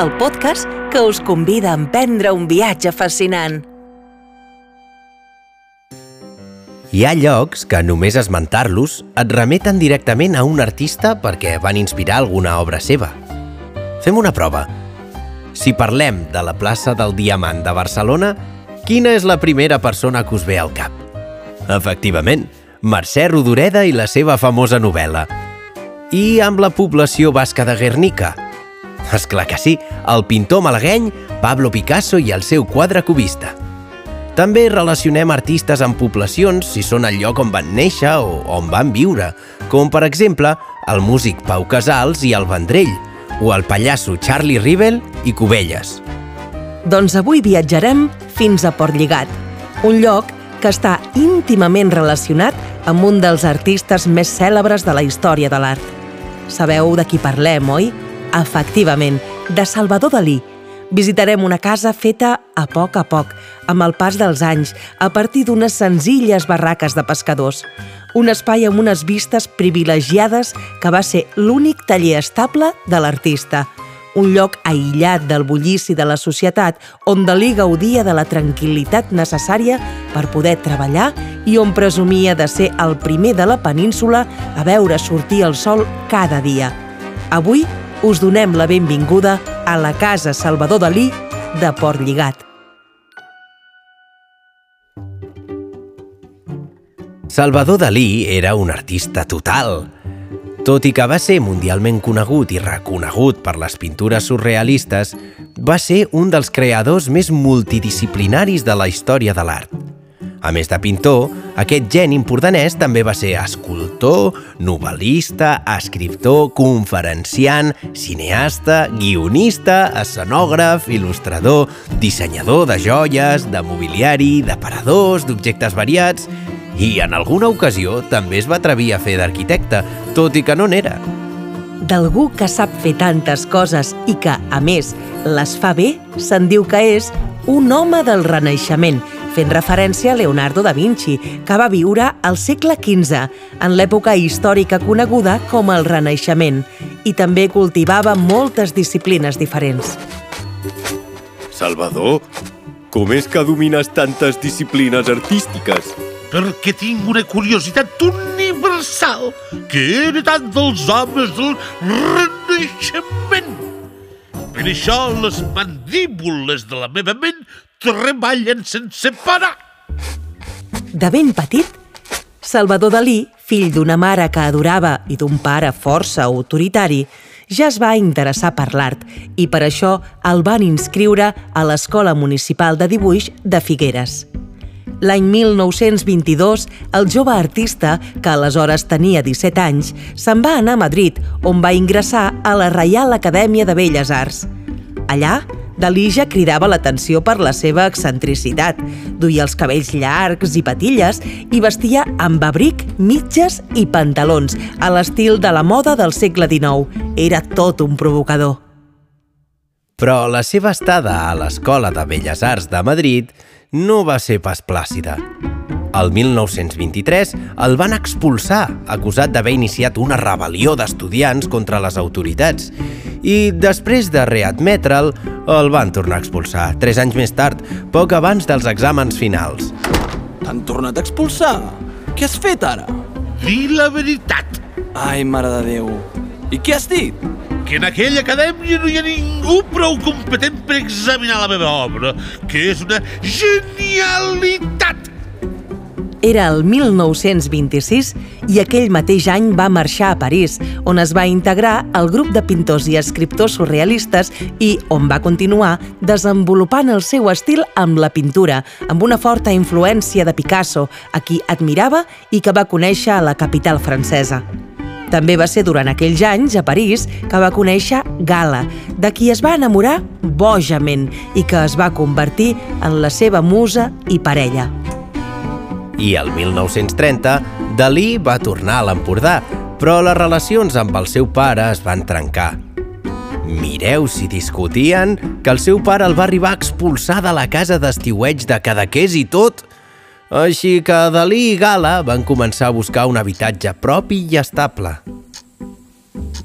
El podcast que us convida a emprendre un viatge fascinant. Hi ha llocs que només esmentar-los et remeten directament a un artista perquè van inspirar alguna obra seva. Fem una prova. Si parlem de la plaça del Diamant de Barcelona, quina és la primera persona que us ve al cap? Efectivament, Mercè Rodoreda i la seva famosa novel·la. I amb la població basca de Guernica? És clar que sí, el pintor malagueny Pablo Picasso i el seu quadre cubista. També relacionem artistes amb poblacions si són el lloc on van néixer o on van viure, com per exemple el músic Pau Casals i el Vendrell, o el pallasso Charlie Rivel i Cubelles. Doncs avui viatjarem fins a Port Lligat, un lloc que està íntimament relacionat amb un dels artistes més cèlebres de la història de l'art. Sabeu de qui parlem, oi? Efectivament, de Salvador Dalí, Visitarem una casa feta a poc a poc, amb el pas dels anys, a partir d'unes senzilles barraques de pescadors. Un espai amb unes vistes privilegiades que va ser l'únic taller estable de l'artista. Un lloc aïllat del bullici de la societat on Dalí gaudia de la tranquil·litat necessària per poder treballar i on presumia de ser el primer de la península a veure sortir el sol cada dia. Avui us donem la benvinguda a la Casa Salvador Dalí de Port Lligat. Salvador Dalí era un artista total. Tot i que va ser mundialment conegut i reconegut per les pintures surrealistes, va ser un dels creadors més multidisciplinaris de la història de l'art. A més de pintor, aquest gen empordanès també va ser escultor, novel·lista, escriptor, conferenciant, cineasta, guionista, escenògraf, il·lustrador, dissenyador de joies, de mobiliari, d'aparadors, d'objectes variats i en alguna ocasió també es va atrevir a fer d'arquitecte, tot i que no n'era. D'algú que sap fer tantes coses i que, a més, les fa bé, se'n diu que és un home del Renaixement, fent referència a Leonardo da Vinci, que va viure al segle XV, en l'època històrica coneguda com el Renaixement, i també cultivava moltes disciplines diferents. Salvador, com és que domines tantes disciplines artístiques? perquè tinc una curiositat universal que he heretat dels homes del Renaixement. Per això les mandíbules de la meva ment treballen sense parar. De ben petit, Salvador Dalí, fill d'una mare que adorava i d'un pare força autoritari, ja es va interessar per l'art i per això el van inscriure a l'Escola Municipal de Dibuix de Figueres. L'any 1922, el jove artista, que aleshores tenia 17 anys, se'n va anar a Madrid, on va ingressar a la Reial Acadèmia de Belles Arts. Allà, Dalí ja cridava l'atenció per la seva excentricitat. Duia els cabells llargs i patilles i vestia amb abric, mitges i pantalons, a l'estil de la moda del segle XIX. Era tot un provocador. Però la seva estada a l'Escola de Belles Arts de Madrid no va ser pas plàcida. El 1923 el van expulsar, acusat d'haver iniciat una rebel·lió d'estudiants contra les autoritats. I després de readmetre'l, el van tornar a expulsar, tres anys més tard, poc abans dels exàmens finals. T'han tornat a expulsar? Què has fet ara? Di la veritat, Ai, mare de Déu. I què has dit? que en aquella acadèmia no hi ha ningú prou competent per examinar la meva obra, que és una genialitat. Era el 1926 i aquell mateix any va marxar a París, on es va integrar al grup de pintors i escriptors surrealistes i on va continuar desenvolupant el seu estil amb la pintura, amb una forta influència de Picasso, a qui admirava i que va conèixer a la capital francesa. També va ser durant aquells anys, a París, que va conèixer Gala, de qui es va enamorar bojament i que es va convertir en la seva musa i parella. I el 1930, Dalí va tornar a l'Empordà, però les relacions amb el seu pare es van trencar. Mireu si discutien que el seu pare el va arribar a expulsar de la casa d'estiueig de Cadaqués i tot. Així que Dalí i Gala van començar a buscar un habitatge propi i estable.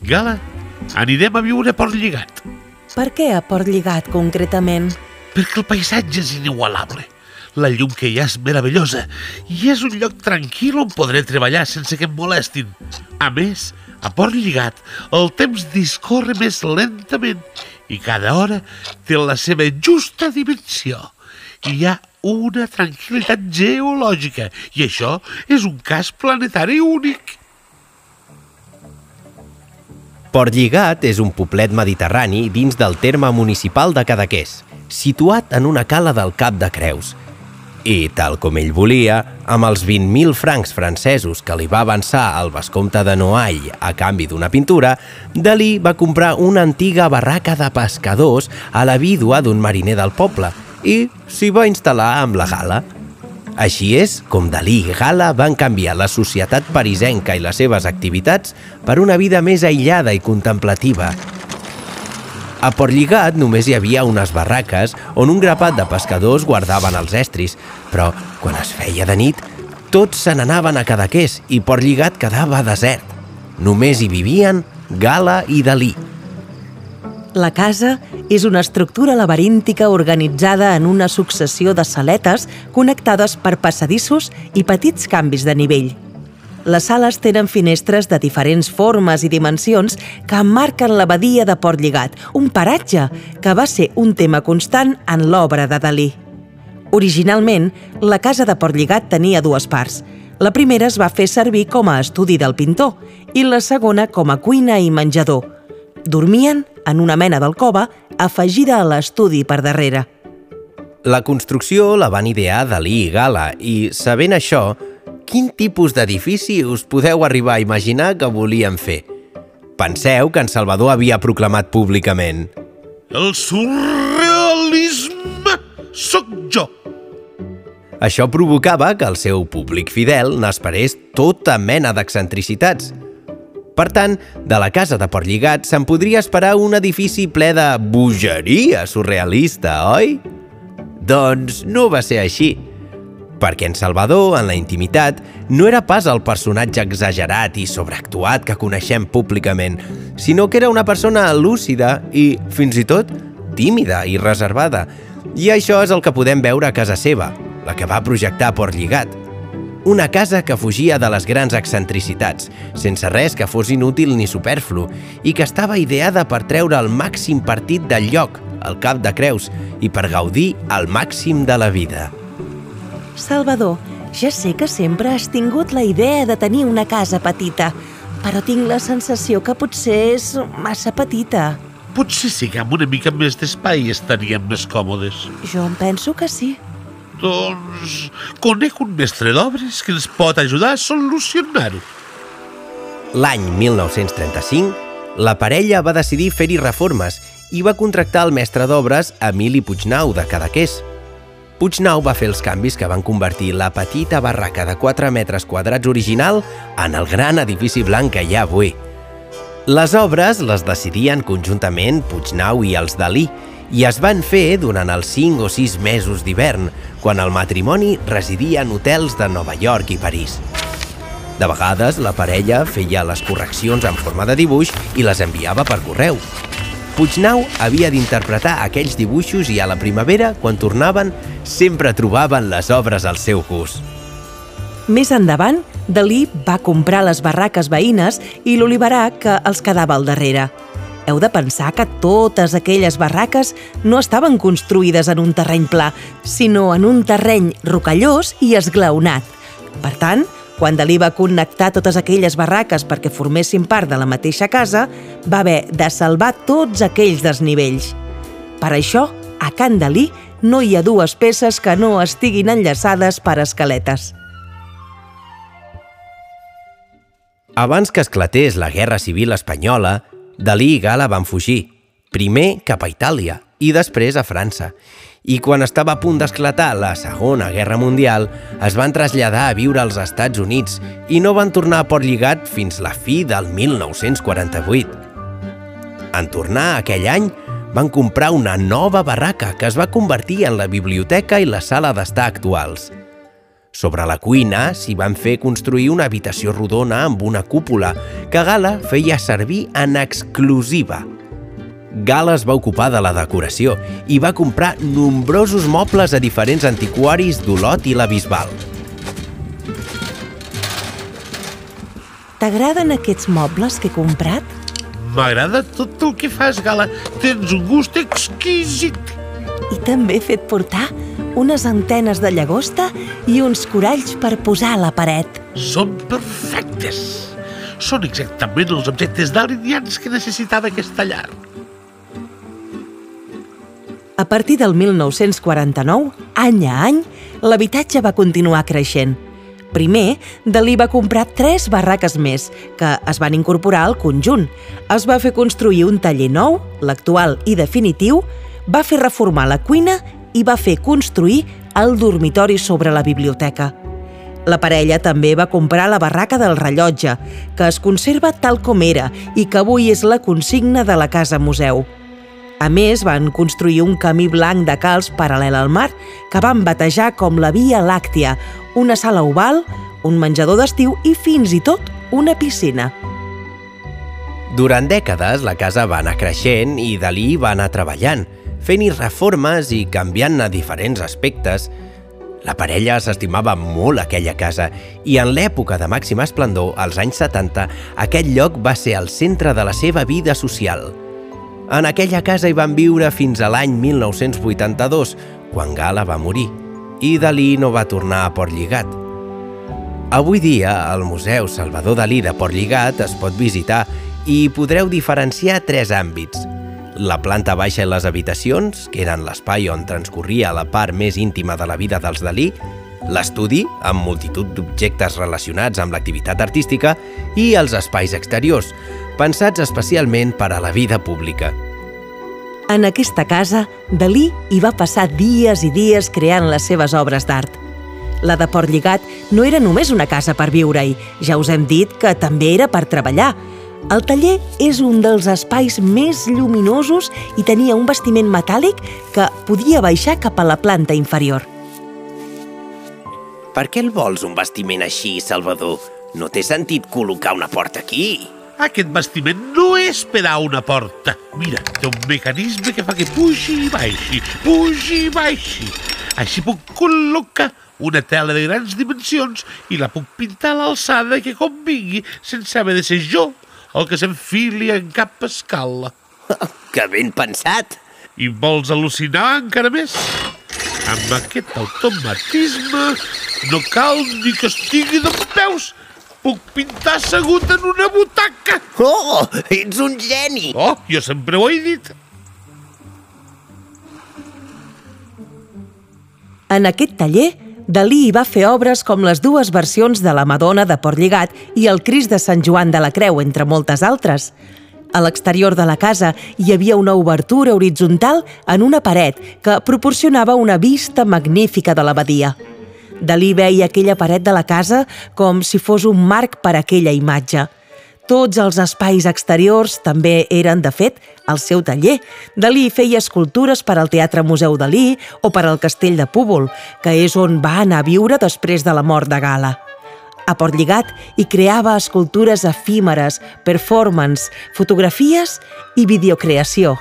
Gala, anirem a viure per lligat. Per què a Port Lligat, concretament? Perquè el paisatge és inigualable. La llum que hi ha és meravellosa i és un lloc tranquil on podré treballar sense que em molestin. A més, a Port Lligat, el temps discorre més lentament i cada hora té la seva justa dimensió. Hi ha una tranquil·litat geològica i això és un cas planetari únic. Port Lligat és un poblet mediterrani dins del terme municipal de Cadaqués, situat en una cala del Cap de Creus. I, tal com ell volia, amb els 20.000 francs francesos que li va avançar el vescomte de Noailles a canvi d'una pintura, Dalí va comprar una antiga barraca de pescadors a la vídua d'un mariner del poble i s'hi va instal·lar amb la gala. Així és com Dalí i Gala van canviar la societat parisenca i les seves activitats per una vida més aïllada i contemplativa. A Port Lligat només hi havia unes barraques on un grapat de pescadors guardaven els estris, però quan es feia de nit, tots se n'anaven a Cadaqués i Port Lligat quedava desert. Només hi vivien Gala i Dalí. La casa és una estructura laberíntica organitzada en una successió de saletes connectades per passadissos i petits canvis de nivell. Les sales tenen finestres de diferents formes i dimensions que emmarquen la badia de Port Lligat, un paratge que va ser un tema constant en l'obra de Dalí. Originalment, la casa de Port Lligat tenia dues parts. La primera es va fer servir com a estudi del pintor i la segona com a cuina i menjador. Dormien en una mena d'alcova afegida a l'estudi per darrere. La construcció la van idear Dalí i Gala i, sabent això, quin tipus d'edifici us podeu arribar a imaginar que volien fer? Penseu que en Salvador havia proclamat públicament El surrealisme sóc jo. Això provocava que el seu públic fidel n'esperés tota mena d'excentricitats. Per tant, de la casa de Port Lligat se'n podria esperar un edifici ple de bogeria surrealista, oi? Doncs no va ser així. Perquè en Salvador, en la intimitat, no era pas el personatge exagerat i sobreactuat que coneixem públicament, sinó que era una persona lúcida i, fins i tot, tímida i reservada. I això és el que podem veure a casa seva, la que va projectar Port Lligat. Una casa que fugia de les grans excentricitats, sense res que fos inútil ni superflu, i que estava ideada per treure el màxim partit del lloc, al cap de Creus, i per gaudir al màxim de la vida. Salvador, ja sé que sempre has tingut la idea de tenir una casa petita, però tinc la sensació que potser és massa petita. Potser sí que amb una mica més d'espai estaríem més còmodes. Jo em penso que sí. Doncs conec un mestre d'obres que ens pot ajudar a solucionar-ho. L'any 1935, la parella va decidir fer-hi reformes i va contractar el mestre d'obres Emili Puignau de Cadaqués. Puignau va fer els canvis que van convertir la petita barraca de 4 metres quadrats original en el gran edifici blanc que hi ha avui. Les obres les decidien conjuntament Puignau i els Dalí i es van fer durant els 5 o 6 mesos d'hivern, quan el matrimoni residia en hotels de Nova York i París. De vegades, la parella feia les correccions en forma de dibuix i les enviava per correu. Puignau havia d'interpretar aquells dibuixos i a la primavera, quan tornaven, sempre trobaven les obres al seu gust. Més endavant, Dalí va comprar les barraques veïnes i l'oliverà que els quedava al darrere. Heu de pensar que totes aquelles barraques no estaven construïdes en un terreny pla, sinó en un terreny rocallós i esglaonat. Per tant, quan Dalí va connectar totes aquelles barraques perquè formessin part de la mateixa casa, va haver de salvar tots aquells desnivells. Per això, a Can Dalí no hi ha dues peces que no estiguin enllaçades per escaletes. Abans que esclatés la Guerra Civil Espanyola, Dalí i Gala van fugir, primer cap a Itàlia i després a França. I quan estava a punt d'esclatar la Segona Guerra Mundial, es van traslladar a viure als Estats Units i no van tornar a Port Lligat fins la fi del 1948. En tornar aquell any, van comprar una nova barraca que es va convertir en la biblioteca i la sala d'estar actuals. Sobre la cuina s'hi van fer construir una habitació rodona amb una cúpula que Gala feia servir en exclusiva. Gala es va ocupar de la decoració i va comprar nombrosos mobles a diferents antiquaris d'Olot i la Bisbal. T'agraden aquests mobles que he comprat? M'agrada tot el que fas, Gala. Tens un gust exquisit. I també he fet portar unes antenes de llagosta i uns coralls per posar a la paret. Són perfectes. Són exactament els objectes d'alineants que necessitava aquesta llar. A partir del 1949, any a any, l'habitatge va continuar creixent. Primer, Dalí va comprar tres barraques més, que es van incorporar al conjunt. Es va fer construir un taller nou, l'actual i definitiu, va fer reformar la cuina i va fer construir el dormitori sobre la biblioteca. La parella també va comprar la barraca del rellotge, que es conserva tal com era i que avui és la consigna de la Casa Museu. A més, van construir un camí blanc de calç paral·lel al mar que van batejar com la Via Làctia, una sala oval, un menjador d'estiu i fins i tot una piscina. Durant dècades, la casa va anar creixent i Dalí va anar treballant, fent-hi reformes i canviant-ne diferents aspectes. La parella s'estimava molt aquella casa i en l'època de màxima esplendor, als anys 70, aquest lloc va ser el centre de la seva vida social – en aquella casa hi van viure fins a l'any 1982, quan Gala va morir, i Dalí no va tornar a Port Lligat. Avui dia, al Museu Salvador Dalí de Port Lligat es pot visitar i podreu diferenciar tres àmbits. La planta baixa i les habitacions, que eren l'espai on transcorria la part més íntima de la vida dels Dalí, l'estudi, amb multitud d'objectes relacionats amb l'activitat artística, i els espais exteriors, pensats especialment per a la vida pública. En aquesta casa, Dalí hi va passar dies i dies creant les seves obres d'art. La de Port Lligat no era només una casa per viure-hi, ja us hem dit que també era per treballar. El taller és un dels espais més lluminosos i tenia un bastiment metàl·lic que podia baixar cap a la planta inferior. Per què el vols, un bastiment així, Salvador? No té sentit col·locar una porta aquí? Aquest bastiment no és per a una porta. Mira, té un mecanisme que fa que pugi i baixi, pugi i baixi. Així puc col·locar una tela de grans dimensions i la puc pintar a l'alçada que convingui sense haver de ser jo el que s'enfili en cap escala. Que ben pensat! I vols al·lucinar encara més? Amb aquest automatisme no cal ni que estigui de peus Puc pintar assegut en una butaca! Oh, ets un geni! Oh, jo sempre ho he dit. En aquest taller, Dalí hi va fer obres com les dues versions de la Madonna de Port Lligat i el Crist de Sant Joan de la Creu, entre moltes altres. A l'exterior de la casa hi havia una obertura horitzontal en una paret que proporcionava una vista magnífica de l'abadia. Dalí veia aquella paret de la casa com si fos un marc per a aquella imatge. Tots els espais exteriors també eren, de fet, el seu taller. Dalí feia escultures per al Teatre Museu Dalí o per al Castell de Púbol, que és on va anar a viure després de la mort de Gala. A Port Lligat hi creava escultures efímeres, performance, fotografies i videocreació.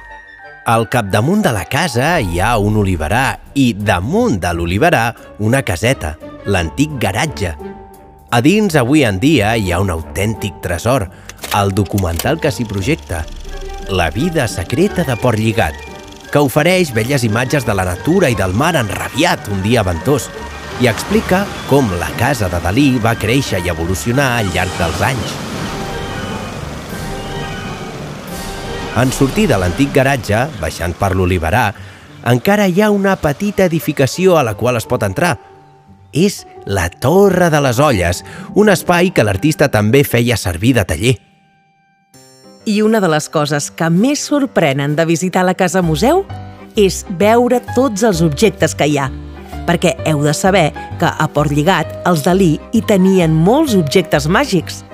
Al capdamunt de la casa hi ha un oliverà i damunt de l'oliverà una caseta, l'antic garatge. A dins, avui en dia, hi ha un autèntic tresor, el documental que s'hi projecta, La vida secreta de Port Lligat, que ofereix belles imatges de la natura i del mar enrabiat un dia ventós i explica com la casa de Dalí va créixer i evolucionar al llarg dels anys. En sortir de l'antic garatge, baixant per l'Oliverà, encara hi ha una petita edificació a la qual es pot entrar. És la Torre de les Olles, un espai que l'artista també feia servir de taller. I una de les coses que més sorprenen de visitar la Casa Museu és veure tots els objectes que hi ha. Perquè heu de saber que a Port Lligat els Dalí hi tenien molts objectes màgics.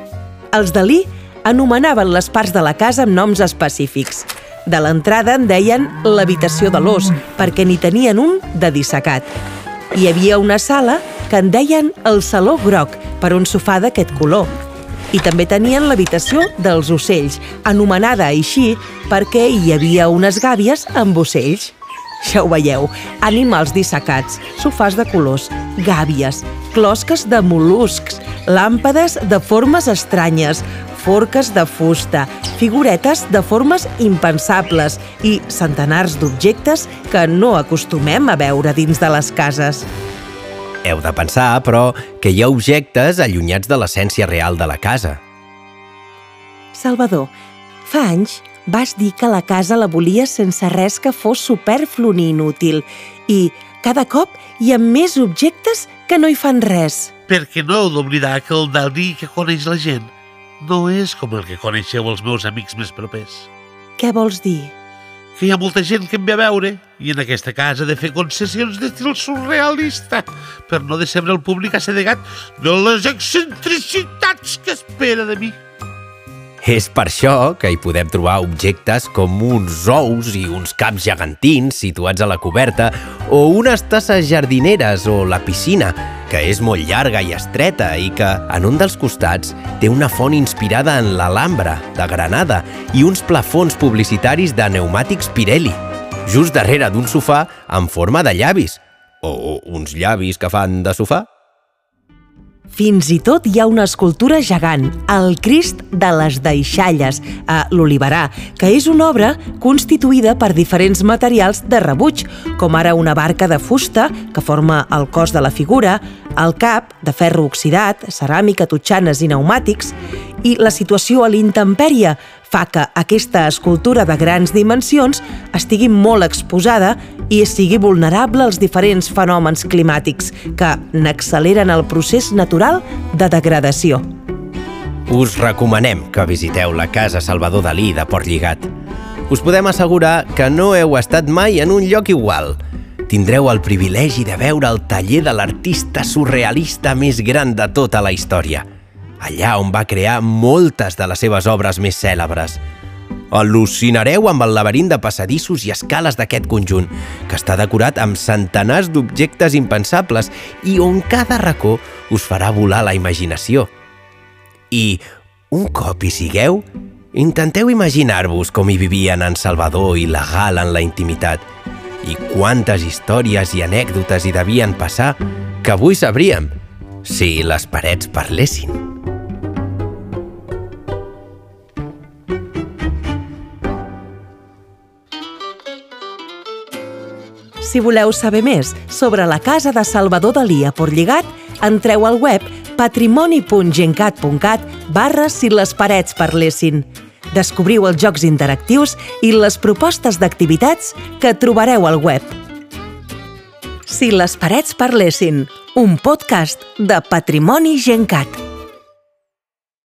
Els Dalí anomenaven les parts de la casa amb noms específics. De l'entrada en deien l'habitació de l'os, perquè n'hi tenien un de dissecat. Hi havia una sala que en deien el saló groc, per un sofà d'aquest color. I també tenien l'habitació dels ocells, anomenada així perquè hi havia unes gàbies amb ocells. Ja ho veieu, animals dissecats, sofàs de colors, gàbies, closques de mol·luscs, làmpades de formes estranyes, forques de fusta, figuretes de formes impensables i centenars d'objectes que no acostumem a veure dins de les cases. Heu de pensar, però, que hi ha objectes allunyats de l'essència real de la casa. Salvador, fa anys vas dir que la casa la volies sense res que fos superflu ni inútil i cada cop hi ha més objectes que no hi fan res. Perquè no heu d'oblidar que el Dalí que coneix la gent no és com el que coneixeu els meus amics més propers. Què vols dir? Que hi ha molta gent que em ve a veure i en aquesta casa de fer concessions d'estil surrealista per no decebre el públic assedegat de les excentricitats que espera de mi. És per això que hi podem trobar objectes com uns ous i uns caps gegantins situats a la coberta o unes tasses jardineres o la piscina, que és molt llarga i estreta i que, en un dels costats, té una font inspirada en l'Alhambra, de Granada, i uns plafons publicitaris de pneumàtics Pirelli, just darrere d'un sofà en forma de llavis, o uns llavis que fan de sofà. Fins i tot hi ha una escultura gegant, el Crist de les Deixalles, a l'Oliverà, que és una obra constituïda per diferents materials de rebuig, com ara una barca de fusta que forma el cos de la figura, el cap, de ferro oxidat, ceràmica, totxanes i pneumàtics, i la situació a l'intempèrie fa que aquesta escultura de grans dimensions estigui molt exposada i sigui vulnerable als diferents fenòmens climàtics que n'acceleren el procés natural de degradació. Us recomanem que visiteu la Casa Salvador Dalí de Port Lligat. Us podem assegurar que no heu estat mai en un lloc igual. Tindreu el privilegi de veure el taller de l'artista surrealista més gran de tota la història – allà on va crear moltes de les seves obres més cèlebres. Al·lucinareu amb el laberint de passadissos i escales d'aquest conjunt, que està decorat amb centenars d'objectes impensables i on cada racó us farà volar la imaginació. I, un cop hi sigueu, intenteu imaginar-vos com hi vivien en Salvador i la Gal en la intimitat i quantes històries i anècdotes hi devien passar que avui sabríem si les parets parlessin. Si voleu saber més sobre la casa de Salvador Dalí a Portlligat, entreu al web patrimoni.gencat.cat barra si les parets parlessin. Descobriu els jocs interactius i les propostes d'activitats que trobareu al web. Si les parets parlessin, un podcast de Patrimoni Gencat.